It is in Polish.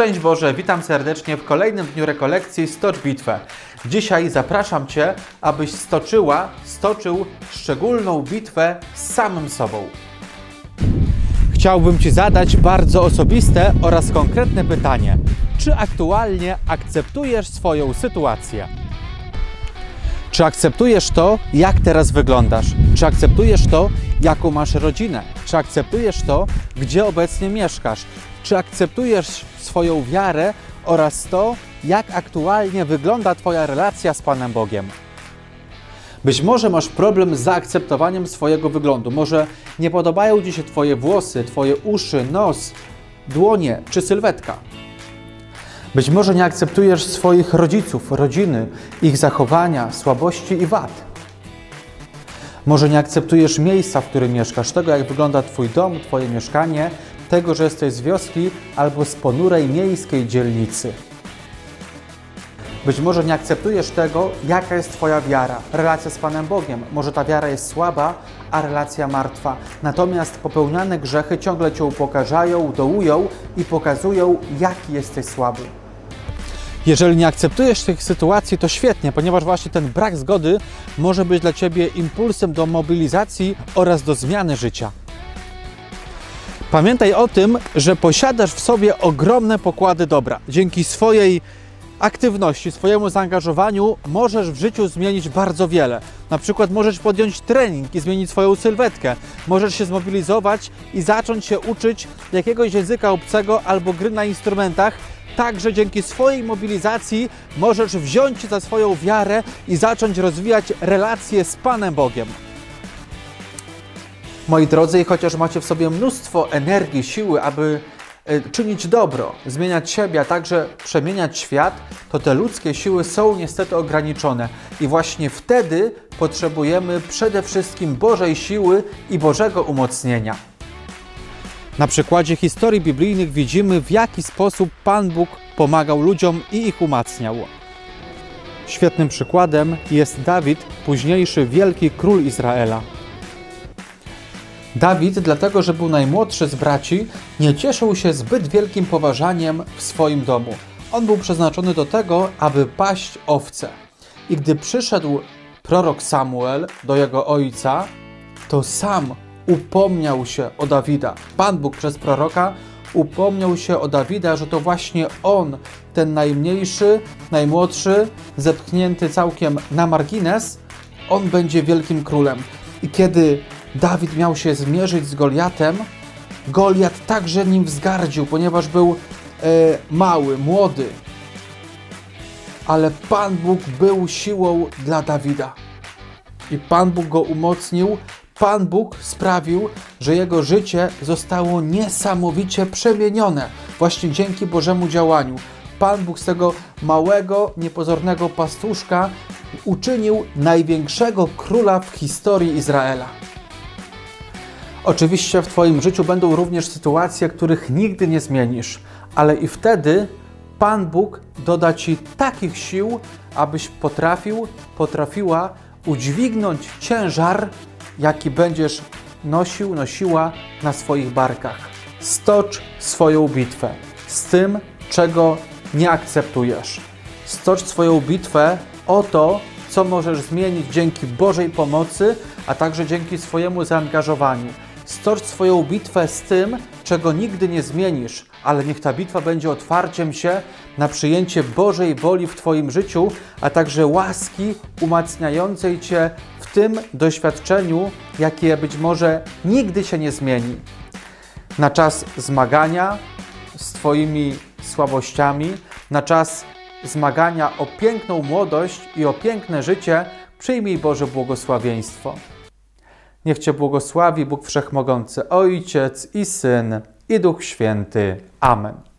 Szczęść Boże, witam serdecznie w kolejnym dniu rekolekcji Stocz Bitwę. Dzisiaj zapraszam Cię, abyś stoczyła, stoczył szczególną bitwę z samym sobą. Chciałbym Ci zadać bardzo osobiste oraz konkretne pytanie. Czy aktualnie akceptujesz swoją sytuację? Czy akceptujesz to, jak teraz wyglądasz? Czy akceptujesz to, jaką masz rodzinę? Czy akceptujesz to, gdzie obecnie mieszkasz? Czy akceptujesz swoją wiarę oraz to, jak aktualnie wygląda Twoja relacja z Panem Bogiem? Być może masz problem z zaakceptowaniem swojego wyglądu. Może nie podobają Ci się Twoje włosy, Twoje uszy, nos, dłonie czy sylwetka. Być może nie akceptujesz swoich rodziców, rodziny, ich zachowania, słabości i wad. Może nie akceptujesz miejsca, w którym mieszkasz, tego jak wygląda Twój dom, Twoje mieszkanie, tego, że jesteś z wioski albo z ponurej miejskiej dzielnicy. Być może nie akceptujesz tego, jaka jest Twoja wiara, relacja z Panem Bogiem. Może ta wiara jest słaba, a relacja martwa. Natomiast popełniane grzechy ciągle Cię upokarzają, dołują i pokazują, jaki jesteś słaby. Jeżeli nie akceptujesz tych sytuacji, to świetnie, ponieważ właśnie ten brak zgody może być dla Ciebie impulsem do mobilizacji oraz do zmiany życia. Pamiętaj o tym, że posiadasz w sobie ogromne pokłady dobra. Dzięki swojej aktywności, swojemu zaangażowaniu możesz w życiu zmienić bardzo wiele. Na przykład możesz podjąć trening i zmienić swoją sylwetkę. Możesz się zmobilizować i zacząć się uczyć jakiegoś języka obcego albo gry na instrumentach. Także dzięki swojej mobilizacji możesz wziąć się za swoją wiarę i zacząć rozwijać relacje z Panem Bogiem. Moi drodzy, i chociaż macie w sobie mnóstwo energii, siły, aby e, czynić dobro, zmieniać siebie, a także przemieniać świat, to te ludzkie siły są niestety ograniczone. I właśnie wtedy potrzebujemy przede wszystkim Bożej siły i Bożego umocnienia. Na przykładzie historii biblijnych widzimy, w jaki sposób Pan Bóg pomagał ludziom i ich umacniał. Świetnym przykładem jest Dawid, późniejszy wielki król Izraela. Dawid, dlatego że był najmłodszy z braci, nie cieszył się zbyt wielkim poważaniem w swoim domu. On był przeznaczony do tego, aby paść owce. I gdy przyszedł prorok Samuel do jego ojca, to sam upomniał się o Dawida. Pan Bóg przez proroka upomniał się o Dawida, że to właśnie on, ten najmniejszy, najmłodszy, zepchnięty całkiem na margines, on będzie wielkim królem. I kiedy Dawid miał się zmierzyć z Goliatem, Goliat także nim wzgardził, ponieważ był e, mały, młody. Ale Pan Bóg był siłą dla Dawida. I Pan Bóg go umocnił. Pan Bóg sprawił, że jego życie zostało niesamowicie przemienione właśnie dzięki Bożemu działaniu. Pan Bóg z tego małego, niepozornego pastuszka uczynił największego króla w historii Izraela. Oczywiście w Twoim życiu będą również sytuacje, których nigdy nie zmienisz, ale i wtedy Pan Bóg doda Ci takich sił, abyś potrafił, potrafiła udźwignąć ciężar, jaki będziesz nosił, nosiła na swoich barkach. Stocz swoją bitwę z tym, czego nie akceptujesz. Stocz swoją bitwę o to, co możesz zmienić dzięki Bożej pomocy, a także dzięki swojemu zaangażowaniu. Stocz swoją bitwę z tym, czego nigdy nie zmienisz, ale niech ta bitwa będzie otwarciem się na przyjęcie Bożej woli w Twoim życiu, a także łaski umacniającej Cię w tym doświadczeniu, jakie być może nigdy się nie zmieni. Na czas zmagania z Twoimi słabościami, na czas zmagania o piękną młodość i o piękne życie, przyjmij Boże błogosławieństwo. Niech Cię błogosławi Bóg Wszechmogący, Ojciec i Syn i Duch Święty. Amen.